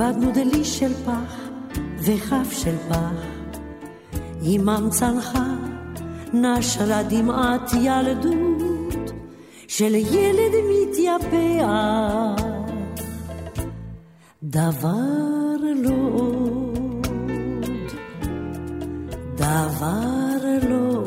איבדנו דלי של פח וכף של פח. עמם צנחה נשרה דמעת ילדות של ילד מתייפח. דבר לא עוד, דבר לא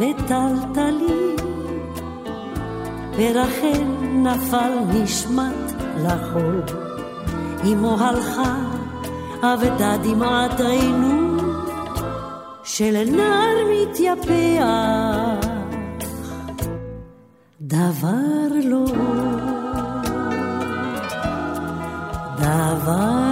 וטלטלים. ורחל נפל נשמט לחול, אמו הלכה, אבדה דמעת עינות של נער מתייפח. דבר לא דבר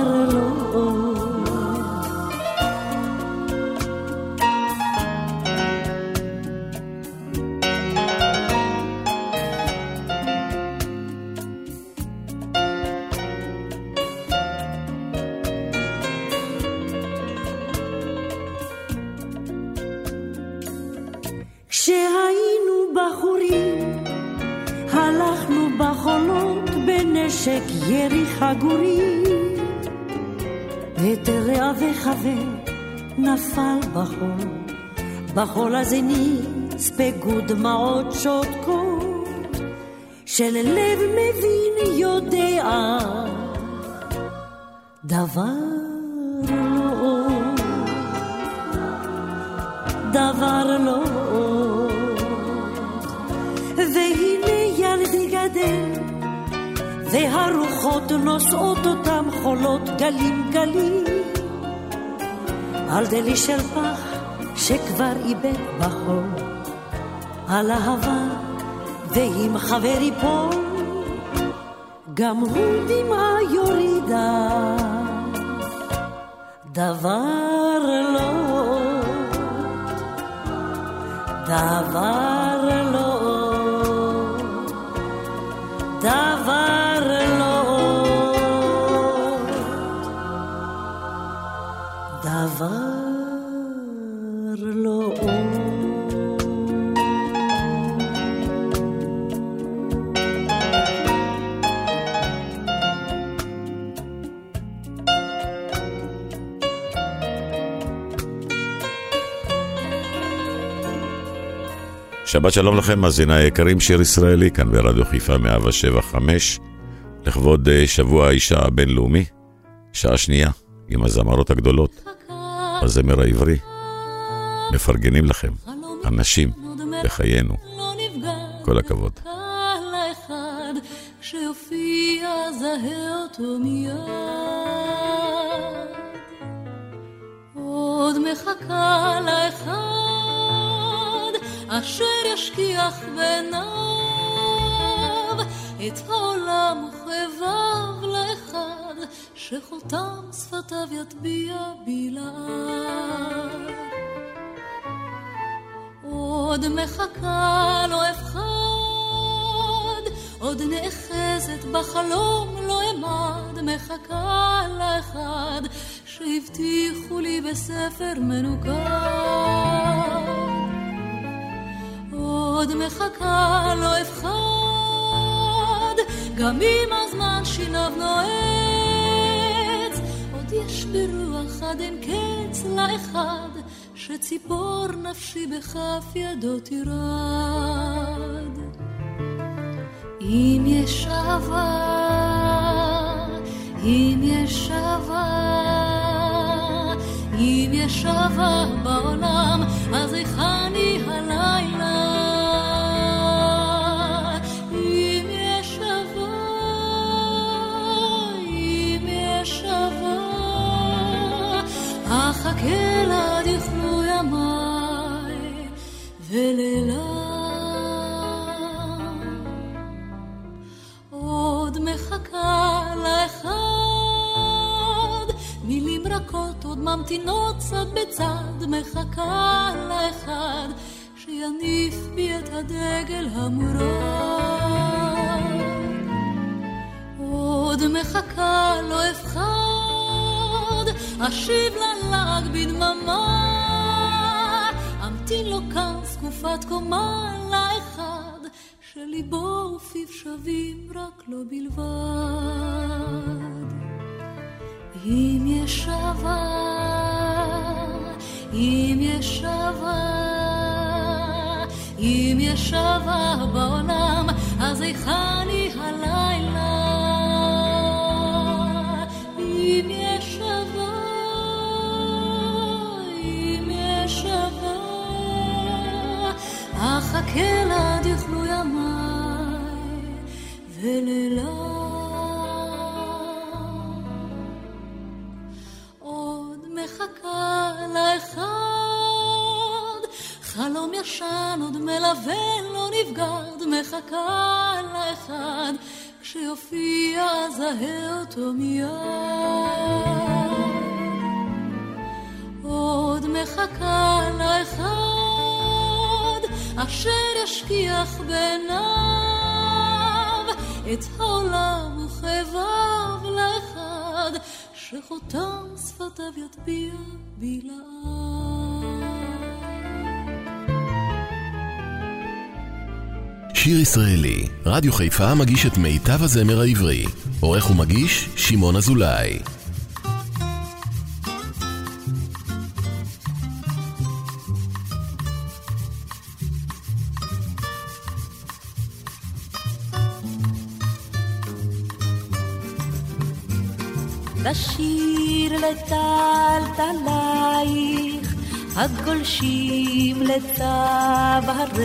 בחול, בחול הזה נצפגו דמעות שותקות, של לב מבין יודע דבר לא עוד. דבר לא עוד. והנה ילדי גדל, והרוחות נושאות אותם חולות גלים גלים. על דלי של פח שכבר איבד בחול, על אהבה ואם חבר ייפול, גם הוא דמעה יורידה. דבר לא. דבר שבת שלום לכם, מאזיני היקרים, שיר ישראלי, כאן ברדיו חיפה 175, לכבוד אה, שבוע האישה הבינלאומי, שעה שנייה, עם הזמרות הגדולות, הזמר העברי. מפרגנים לכם, הנשים, בחיינו. כל הכבוד. עוד מחכה לאחד אשר ישכיח בעיניו את העולם וכאביו לאחד שחותם שפתיו יטביע בלעד. עוד מחכה לו אחד, עוד נאחזת בחלום לא אמד, מחכה לאחד שהבטיחו לי בספר מנוקד. עוד מחכה לו אחד, גם אם הזמן שיניו נועץ, עוד יש ברוח עד אין קץ לאחד, שציפור נפשי בכף ידו תירד. אם יש אהבה, אם יש אהבה, אם יש אהבה בעולם, אז היכני הלילה. אחכה לה דכלו ימיי ולילה. עוד מחכה לאחד, מילים רכות עוד ממתינות צד בצד, מחכה לאחד שיניף בי את הדגל המורד. עוד מחכה לא אפחד, אשיב ללעג בדממה, אמתין לו כאן זקופת קומה לאחד, שליבו ופיו שווים רק לו בלבד. אם יש אהבה, אם יש אהבה, אם יש אהבה בעולם, אז היכני הלילה. אחכה לה דכלו ימיי ולילה. עוד מחכה לאחד, חלום ישן עוד מלווה לא מחכה לאחד, כשיופיע אזהה אותו מיד. עוד מחכה לאחד, אשר ישכיח בעיניו את העולם וכאביו לאחד, שחותם שפתיו יטביע בלעד. שיר ישראלי, רדיו חיפה מגיש את מיטב הזמר העברי. עורך ומגיש, שמעון אזולאי. לטלטלייך, הגולשים לצווארך,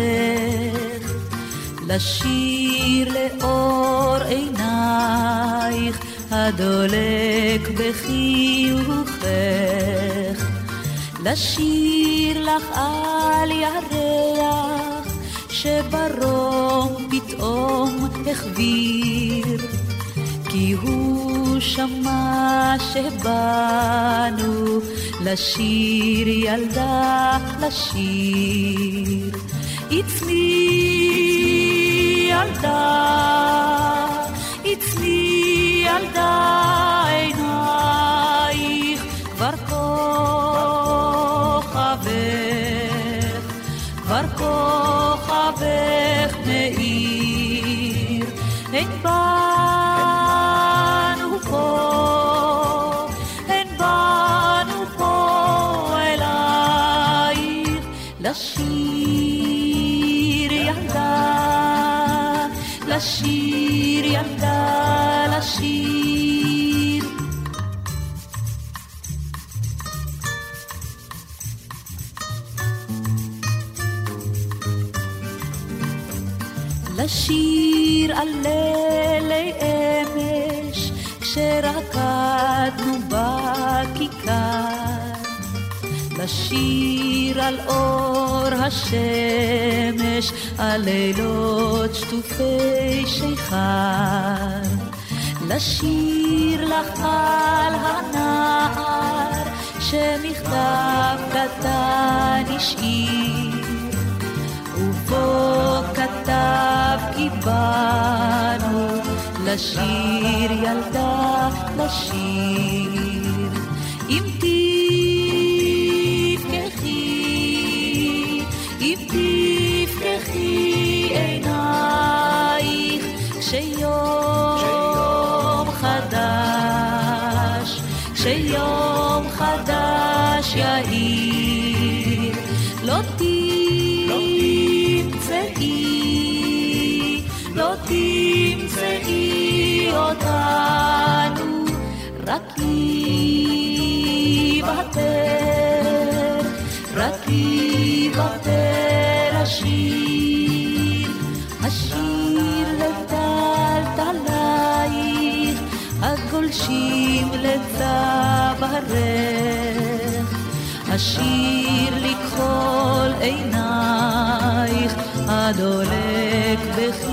לשיר לאור עינייך, הדולק בחיוכך, לשיר לך על ירח, שברום פתאום החביר. כי הוא שמע שבאנו לשיר ילדה לשיר. עצמי ילדה, עצמי ילדה עינייך כבר כוכבך, כבר כוכבך לשיר ילדה, לשיר. לשיר על לילי אמש, כשרקדנו בכיכר. לשיר על אור השמש, על לילות שטופי שיכר. לשיר לך על הנער, שמכתב קטן השאיר. ובו כתב כי באנו לשיר ילדה לשיר עינייך כשיום לצווארך, השיר לכחול עינייך, הדולק בחיוכך.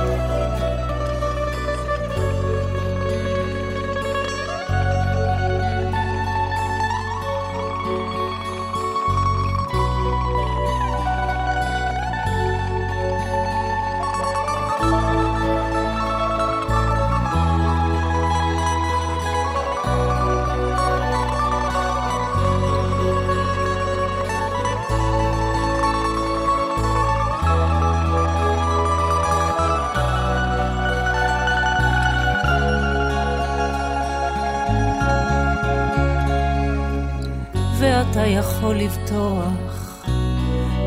לפתוח,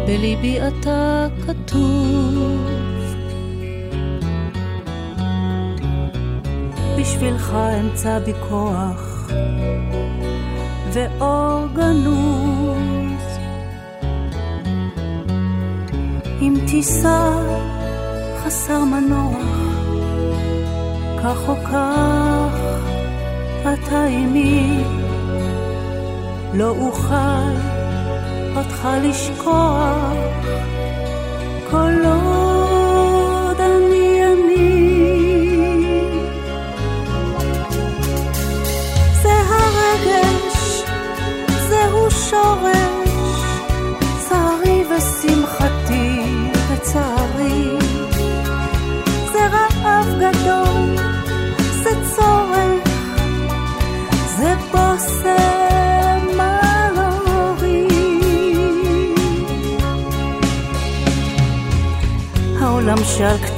בליבי אתה כתוב. בשבילך אמצא בי כוח ואור גנוז. אם תיסע חסר מנוח, כך או כך אתה עימי, לא אוכל אותך לשכוח, כל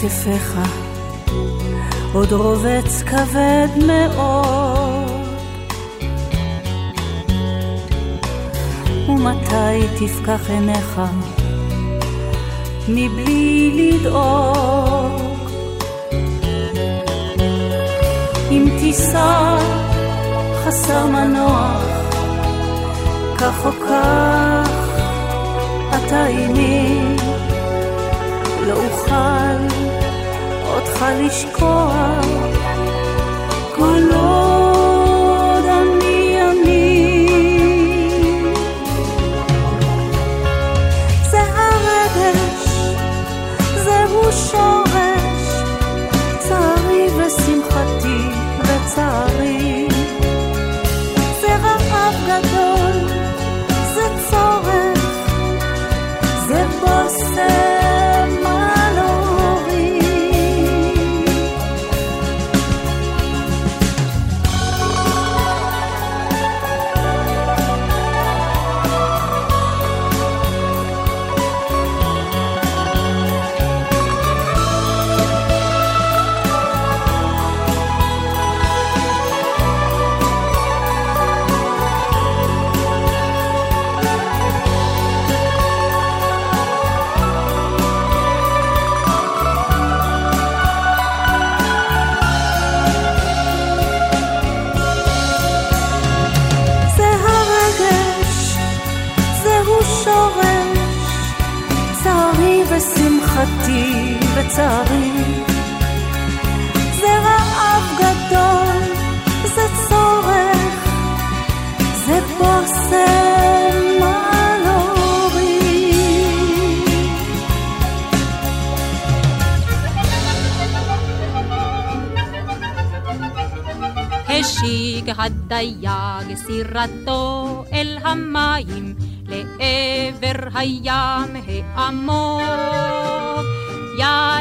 כתפיך עוד רובץ כבד מאוד. ומתי תפקח עיניך מבלי לדאוג? אם תיסע חסר מנוח, כך או כך אתה עימי, אותך לשכוח,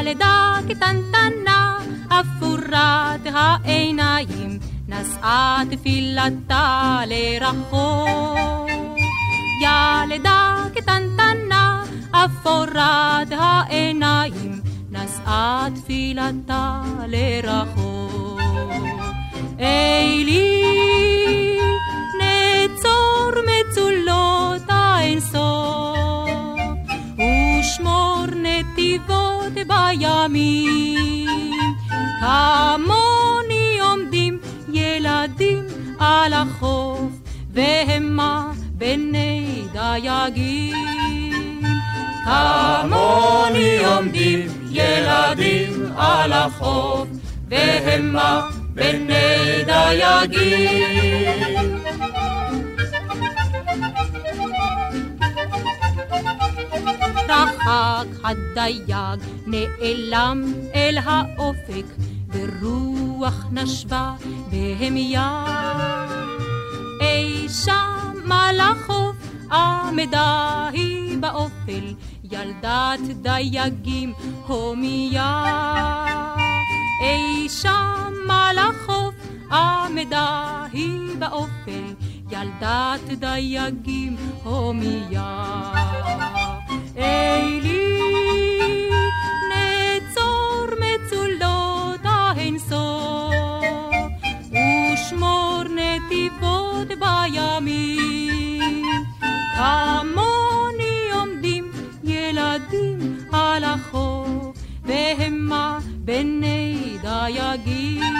ילדה קטנטנה אפורת העיניים נשאה תפילתה לרחוק. ילדה קטנטנה אפורת העיניים נשאה תפילתה לרחוק. אלי, נצור מצולות האינסוף, ושמור נתיבות בימים. כמוני עומדים ילדים על החוף, והמה בני דייגים. כמוני עומדים ילדים על החוף, והמה בני דייגים. רחק הדייג נעלם אל האופק, ורוח נשבה בהמיה. אי שם על החוף עמדה היא באופל, ילדת דייגים הומיה. אי שם על החוף עמדה היא באופל, ילדת דייגים הומיה. אלי, נצור מצולות האינסוף, ושמור נתיבות בימים. כמוני עומדים ילדים על החוף, והמה בני דייגים.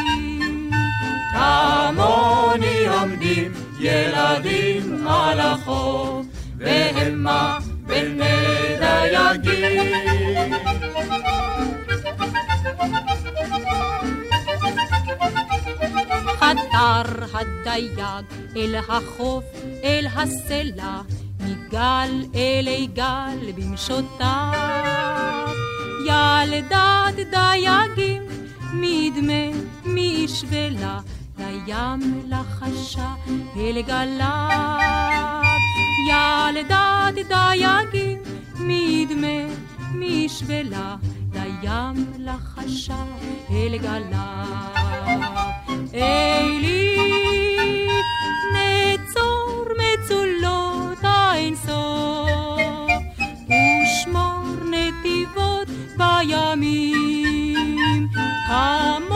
ילדים על החוף, והמה בני דייגים. חתר הדייג אל החוף, אל הסלע, מגל אלי גל במשותיו. ילדת דייגים, מדמה משבלה, לים לחשה אל גליו. ילדת דייגים, מדמה משבלה, לים לחשה אל גליו. אלי נצור מצולות האינסוף ושמור נתיבות בימים כמוני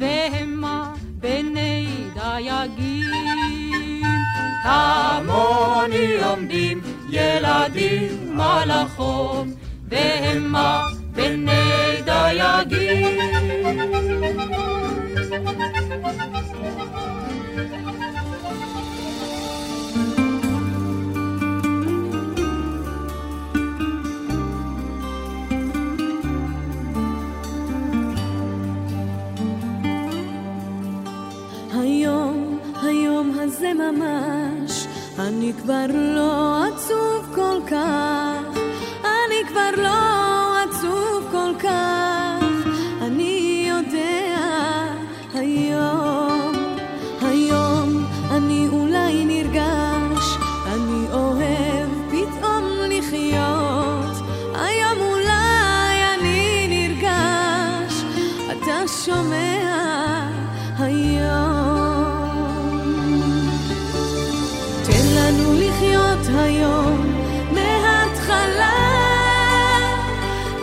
והמה בני דייגים כמוני עומדים ילדים על החוף והמה בני דייגים. הזה ממש, אני כבר לא עצוב כל כך, אני כבר לא עצוב כל כך, היום מההתחלה,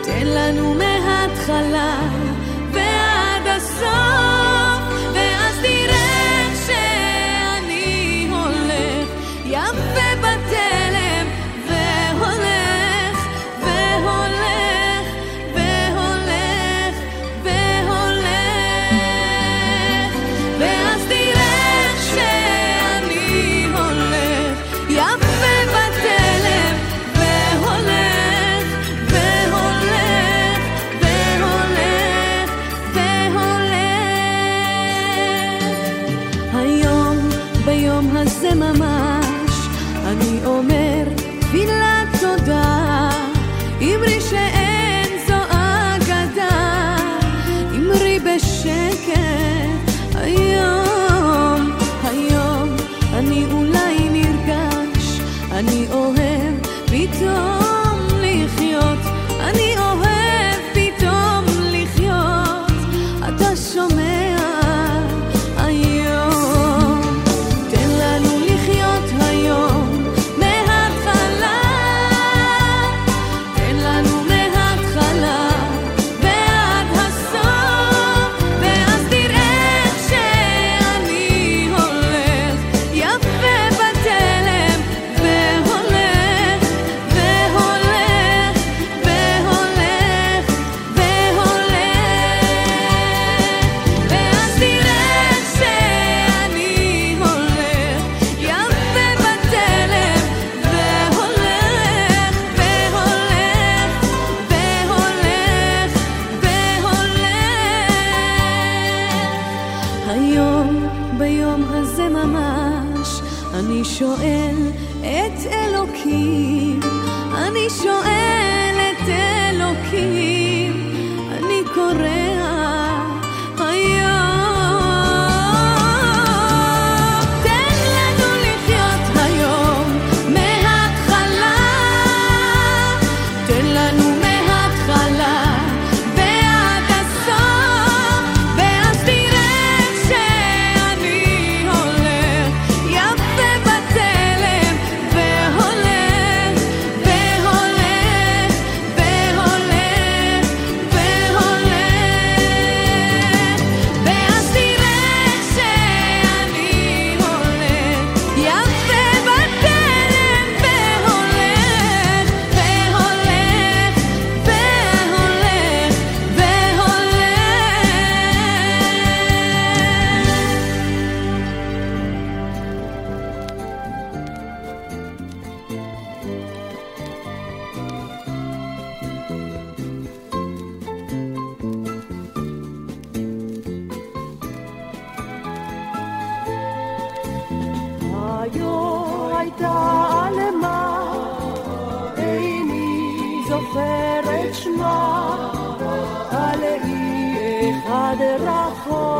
תן לנו מההתחלה Father, Rafa.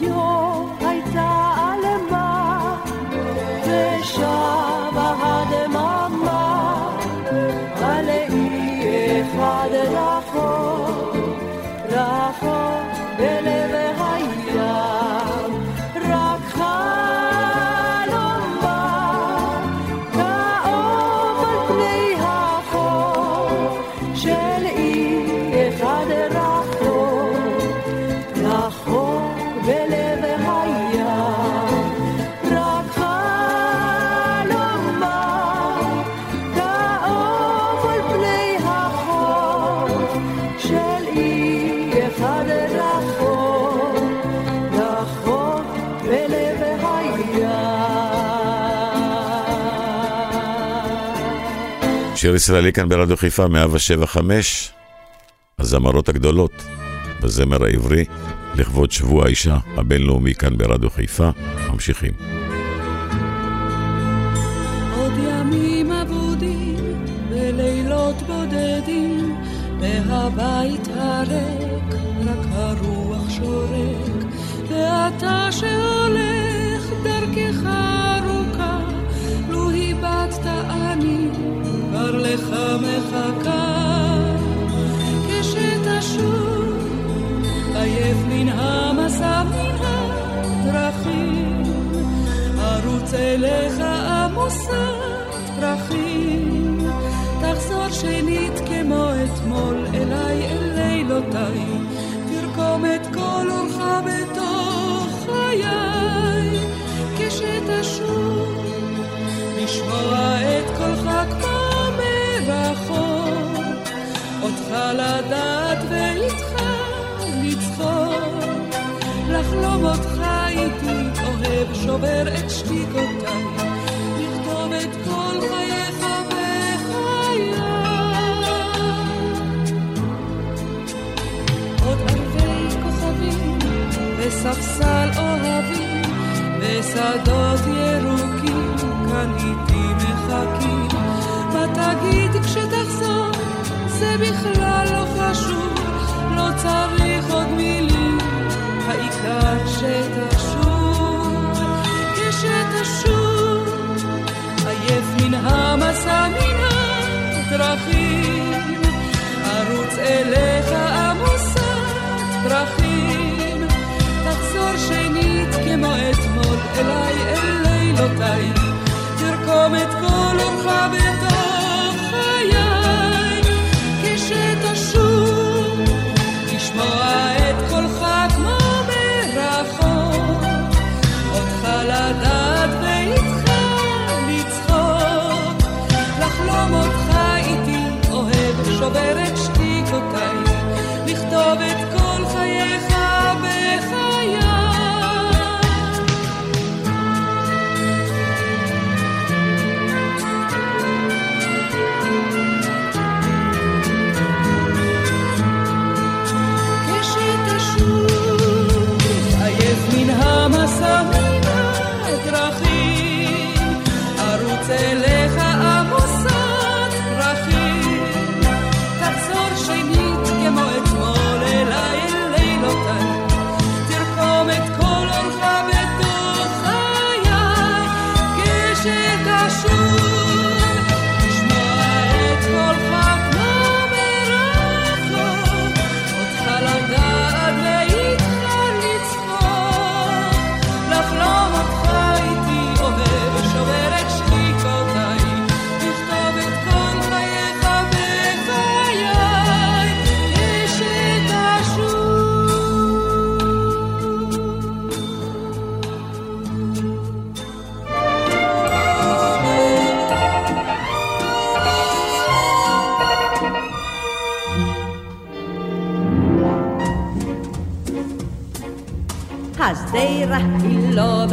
yo. שיר ישראלי כאן ברדיו חיפה 175, הזמרות הגדולות בזמר העברי, לכבוד שבוע האישה הבינלאומי כאן ברדיו חיפה, ממשיכים. עוד ימים אבודים ולילות בודדים והבית הריק רק הרוח שורק. ואתה שהולך לך מחכה. כשתשוב עייף מן המסע מן הדרכים. ארוץ אליך עמוסת פרחים, תחזור שנית כמו אתמול אליי אל לילותיי, תרקום את כל אורך בתוך חיי, כשתשוב לשמוע את קולך כמו אותך לדעת ואיתך לצחוק. לחלום אותך איתי, אוהב שובר את שתיקותיי, לכתוב את כל חייך בחיי. עוד אלפי כוכבים וספסל אוהבים ושדות ירוקים כאן איתי מחכים. מה תגיד כשתחזור? זה בכלל לא חשוב, לא צריך עוד מילים. העיקר שתשוב, כשתשוב, עייף מן המסע מן הדרכים, ארוץ אליך עמוסת פרחים, תחזור שנית כמו אתמול אליי אל לילותיי, תרקום את כל אורך אוהב שובר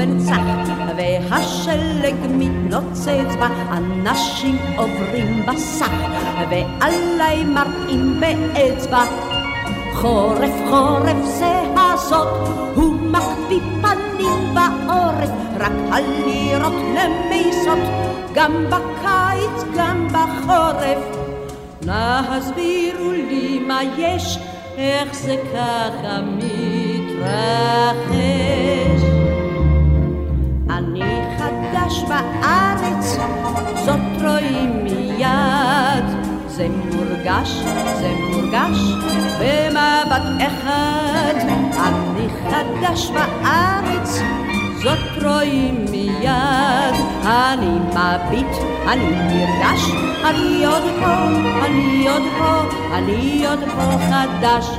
בנצח, והשלג מתנוצץ בה, אנשים עוברים בסך, ועליי מראים באצבע. חורף חורף זה הסוד, הוא מקפיא פנים בעורף, רק הלירות למיסות, גם בקיץ, גם בחורף. נא הסבירו לי מה יש, איך זה ככה מתרחש. חדש בארץ, זאת רואים מיד. זה מורגש, זה מורגש, במבט אחד. אני חדש בארץ, זאת רואים מיד. אני מביט, אני נרגש, אני עוד פה, אני עוד פה, אני עוד פה חדש.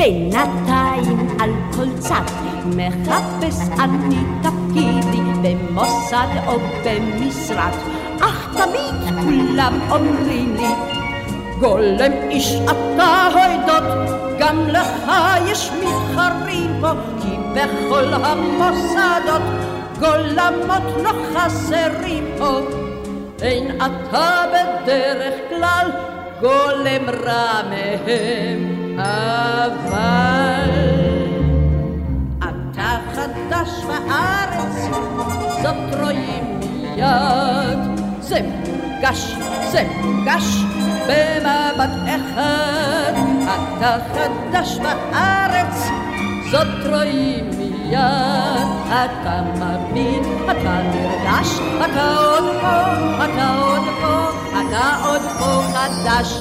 בינתיים על כל צד מחפש אני תפקידי במוסד או במשרד, אך תמיד כולם אומרים לי גולם איש אתה הוידות, גם לך יש מתחרים פה, כי בכל המוסדות גולמות לא חסרים פה. אין אתה בדרך כלל גולם רע מהם, אבל אתה חדש בארץ, זאת רואים מיד. זה מורגש, זה מורגש, במבט אחד. אתה חדש בארץ, זאת רואים מיד. אתה מבין, אתה נרגש, אתה עוד פה, אתה עוד פה, אתה עוד פה חדש.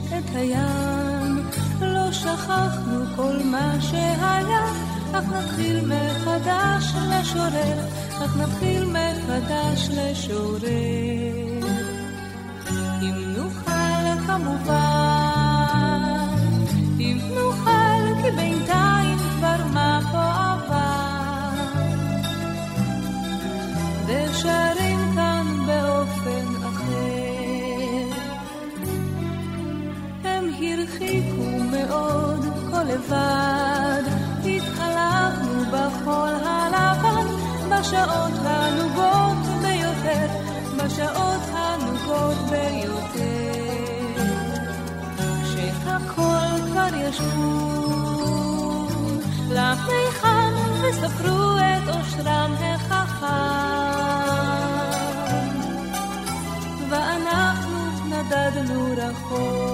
את הים, לא שכחנו כל מה שהיה, אך נתחיל מחדש לשורר, אך נתחיל מחדש לשורר. אם נוכל כמובן, בשעות הנוגות ביותר, בשעות הנוגות ביותר. כשהכל כבר ישבו למיכל וספרו את אושרם החכם, ואנחנו נדדנו רחוק.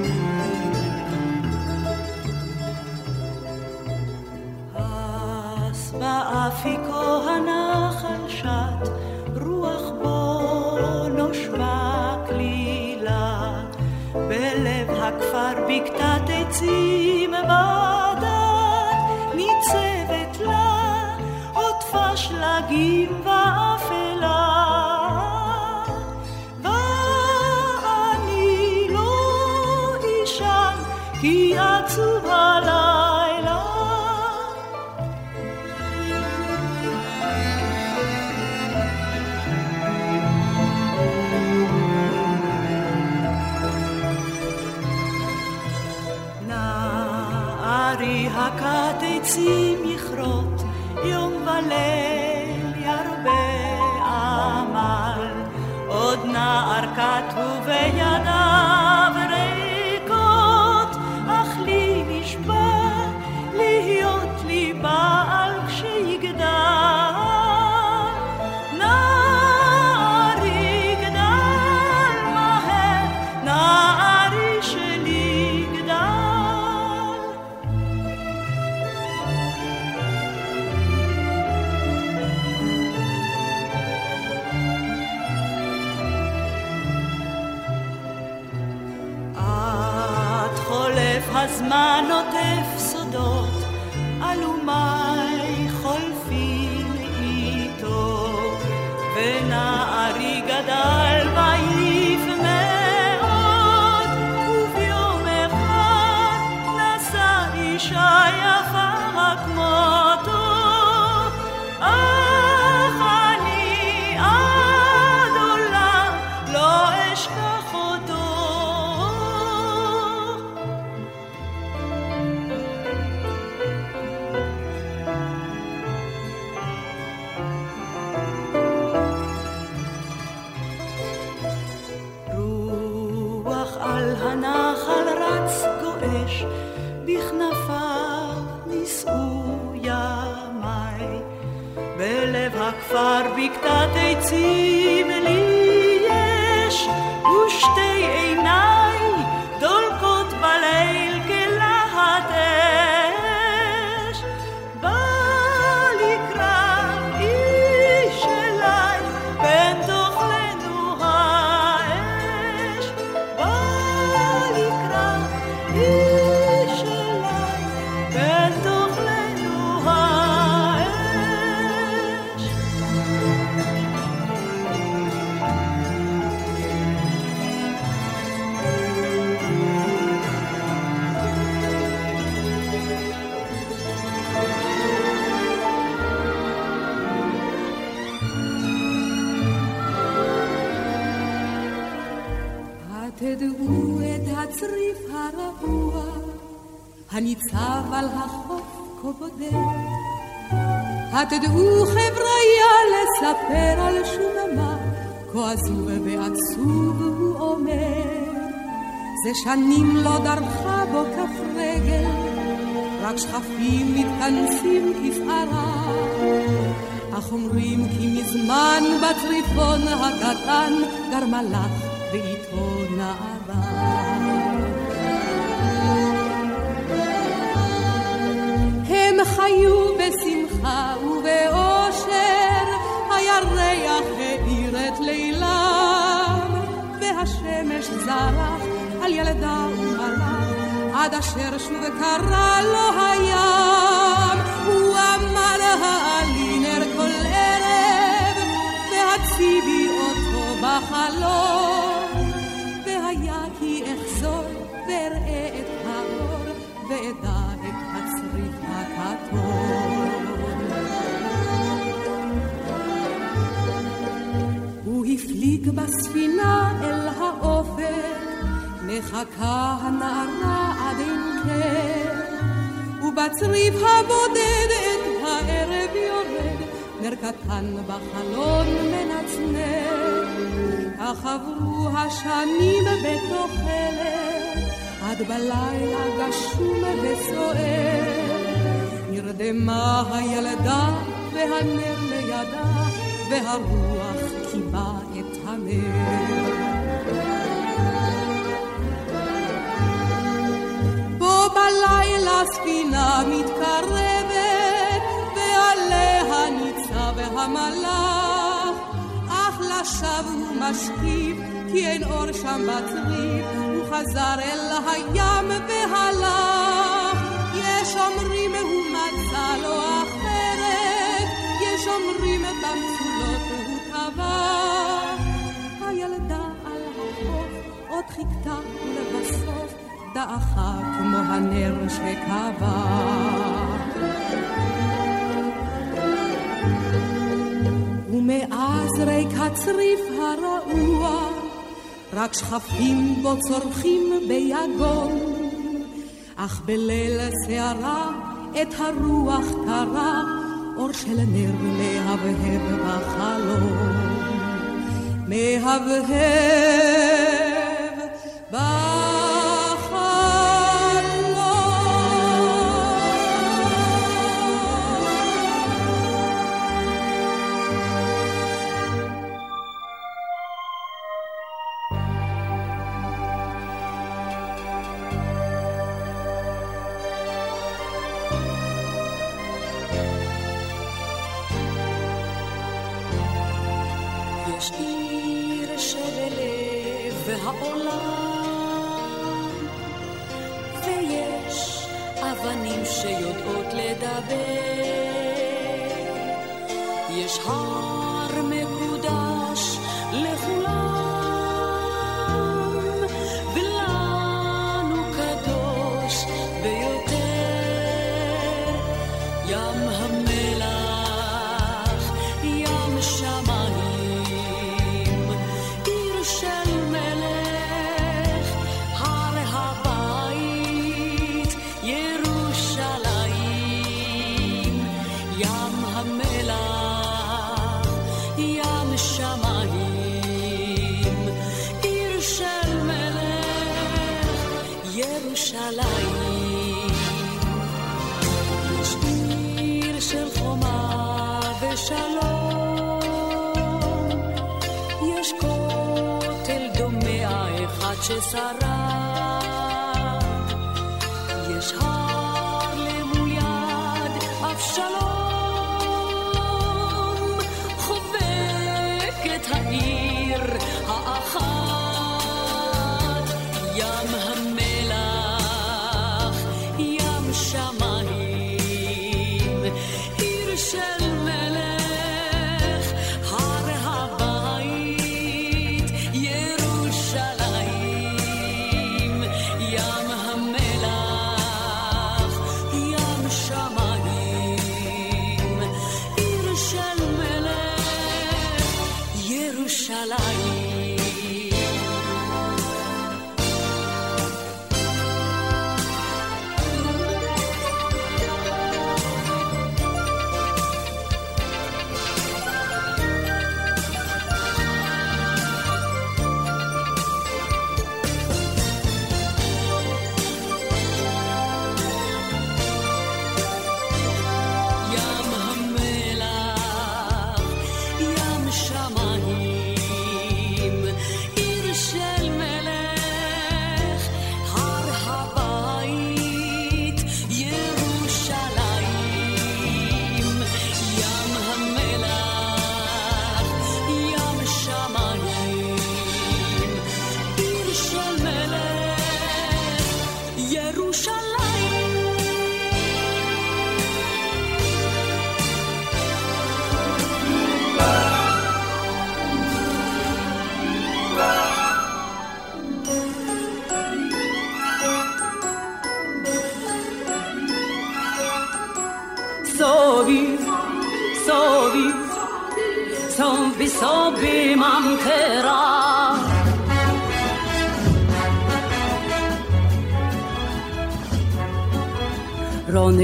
הצריף הרעוע, הניצב על החוף כה בודד. התדעו חבריה לספר על שוממה, כה עזוב ועצוב הוא אומר. זה שנים לא דרכה בו כף רגל, רק שכפים מתכנסים כפערה. אך אומרים כי מזמן בצריפון הקטן גרמה לך זרח על ילדה ומרח, עד אשר שוב קרא לו הים, הוא אמר העלי נר כל ערב, והציבי אותו בחלום, והיה כי אחזור ואראה את האור, ואדע את הצריף הכתום. הוא הפליג בספינה אל האופק, מחכה הנערה עד אין קר, ובצריף הבודד את הערב יורד, נר קטן בחלון מנצנר. כך עברו השנים בתוחלת, עד בלילה גשום וסוער. נרדמה הילדה והנר לידה, והרוח קיבה את הנר. בו בלילה ספינה מתקרבת, ועליה ניצב המלאך, אך לשווא הוא משקיף, כי אין אור שם בצריף, הוא חזר אל הים והלך. יש אומרים הוא מצא לו אחרת, יש שומרים במצולות הוא טבע. הילדה על החוף עוד חיכתה ולבסוף דעכה כמו הנר שקבע. ומאז ריק הצריף הרעוע, רק שכפים בו צורכים ביגון. אך בליל סערה את הרוח קרה, אור של נר מהבהב בחלום. מהבהב בחלום. יש חור שלום. יש כותל דומע אחד ששרד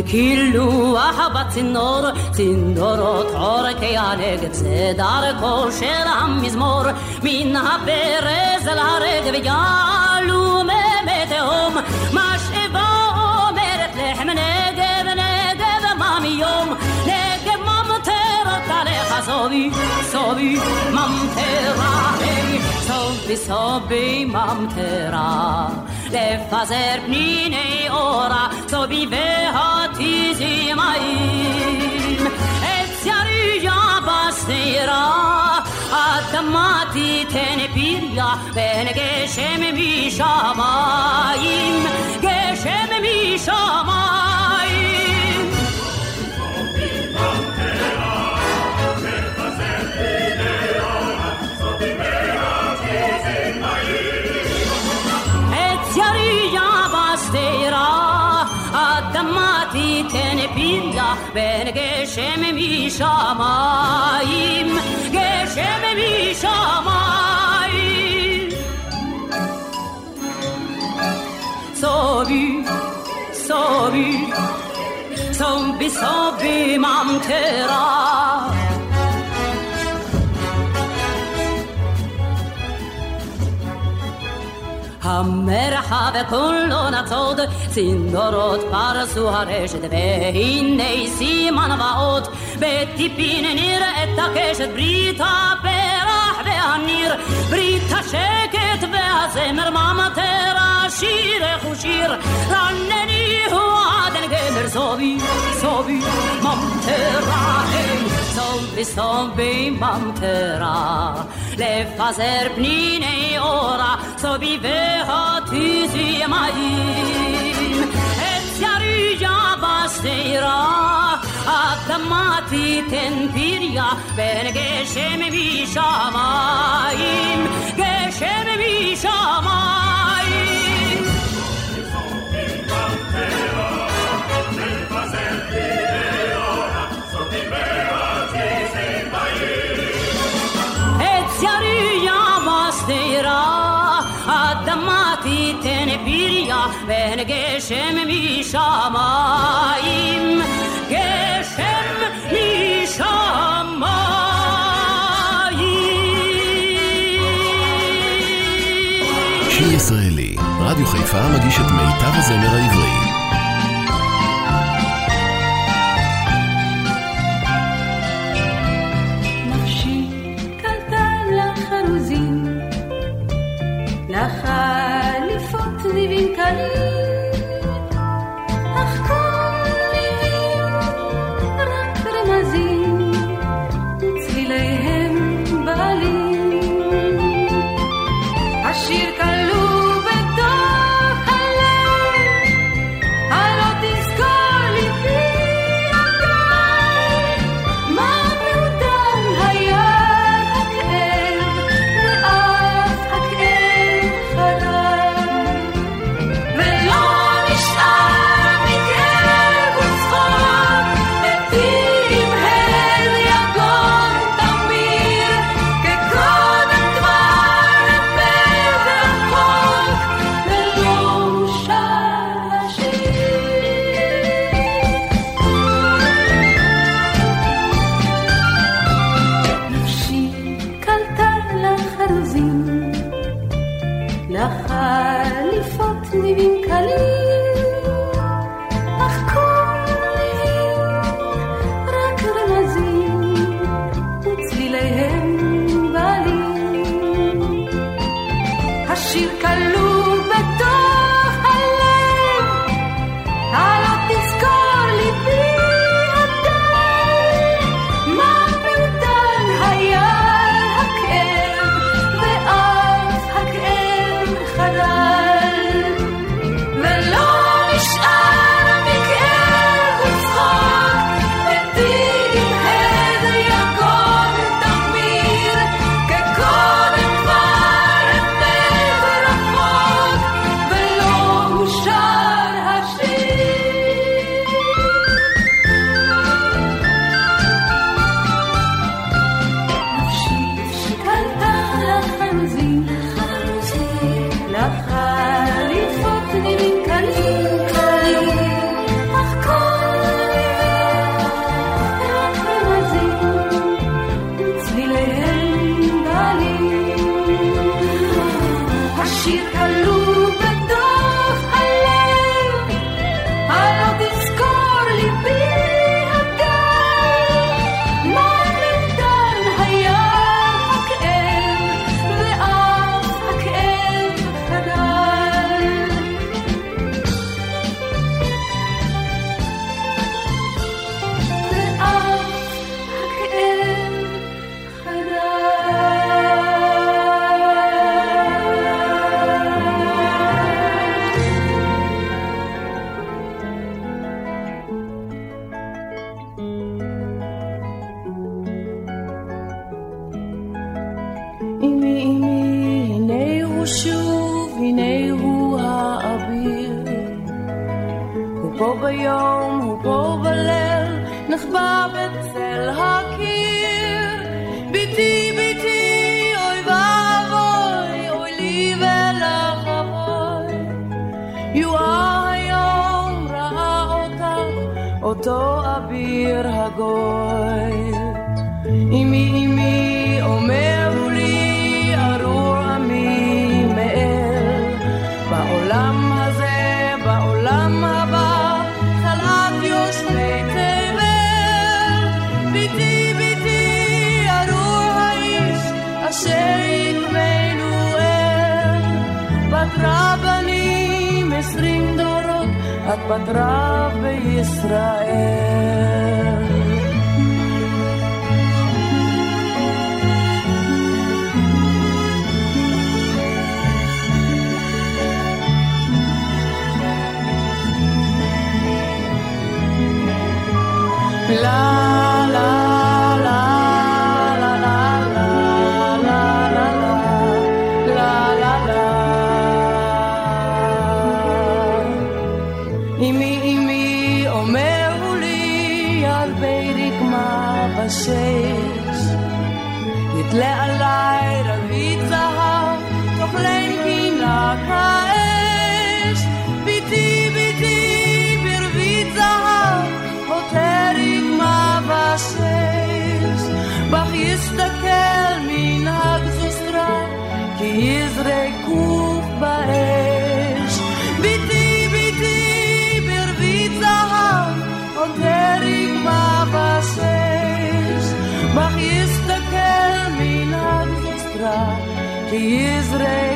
קילוח בצינור, צינורות עורקי הנגב, זה דרכו של המזמור, מן הברז אל הרגב יעלו מי תהום, משאבה אומרת לחם נגב, נגב מיום, נגב ממטרת עליך סובי, סובי ממטרה, סובי סובי ממטרה. לפזר פניני אורה, סוביביה תזימאים. עץ יריה בשדרה, אדמה תיתן פריה, בין גשם משמיים, גשם משמיים. פריה בין גשם משמיים, גשם משמיים. סובי, סובי, סובי סובי המרחב כולו נצוד, צינורות פרסו הרשת, והנה סימן ואות, בטיפין נראה את הקשת, ברית הפרח והניר, ברית השקט והזמר ממטרה, שירך ושיר, רנני הוא עדן גמר, סובי, סובי, ממטרה, סובי, סובי, ממטרה, לפזר פניני אורה, סוביביה תיזי מים, את יריה בשדרה, אדמה תיתן פריה, בין גשם משמיים, פריה, בין גשם משמיים, גשם משמיים. שיר ישראלי, רדיו חיפה מגיש את מיטב הזמר העברי. אותו אביר הגוי. אמי, אמי, אומרו את בת רב בישראל. today.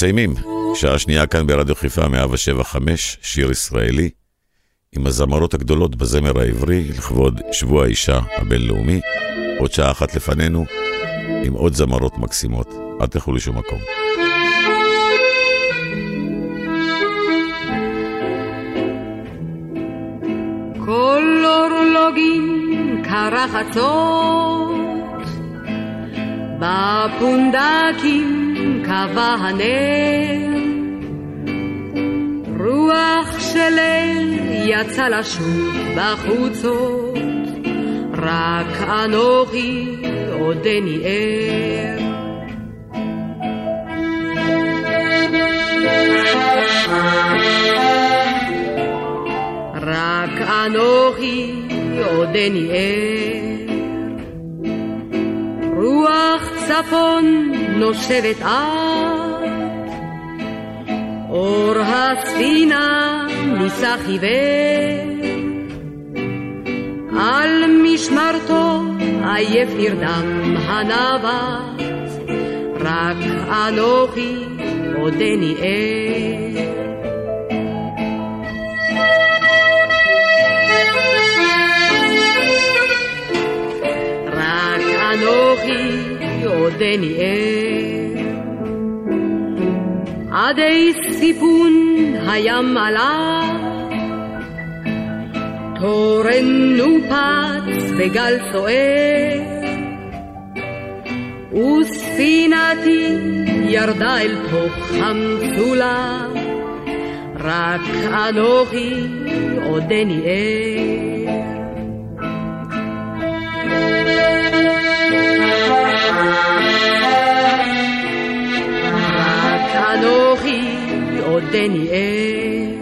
מסיימים, שעה שנייה כאן ברדיו חיפה 175, שיר ישראלי, עם הזמרות הגדולות בזמר העברי, לכבוד שבוע האישה הבינלאומי. עוד שעה אחת לפנינו, עם עוד זמרות מקסימות. אל תלכו לשום מקום. כל אורלוגים כרחצות, בפונדקים קבע הנר, רוח של ליל יצא לשוק בחוצות, רק אנוכי עודני ער. רק אנוכי עודני ער. רוח צפון נושבת את, אור הספינה נישא חיוור. על משמרתו עייף נרדם הנווט, רק אנוכי עודני ער. ער. עדי סיפון הים עלה, תורן נופץ בגל סוער, וספינתי ירדה אל תוך המצולה, רק אנוכי עודני ער. עודני ער.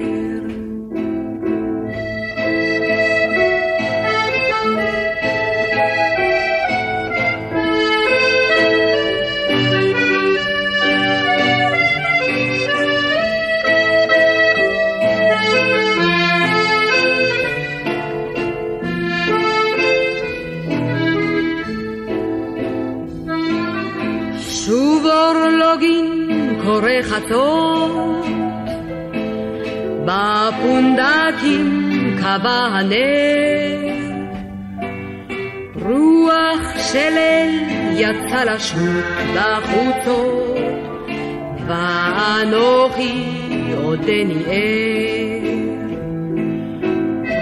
שוב אורלוגין קורא חצות הנר, רוח של אל יצא לשוט בחוצות, ואנוכי עודני ער.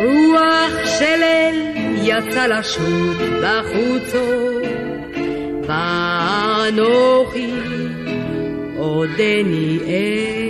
רוח של אל יצא לשוט בחוצות, ואנוכי עודני ער.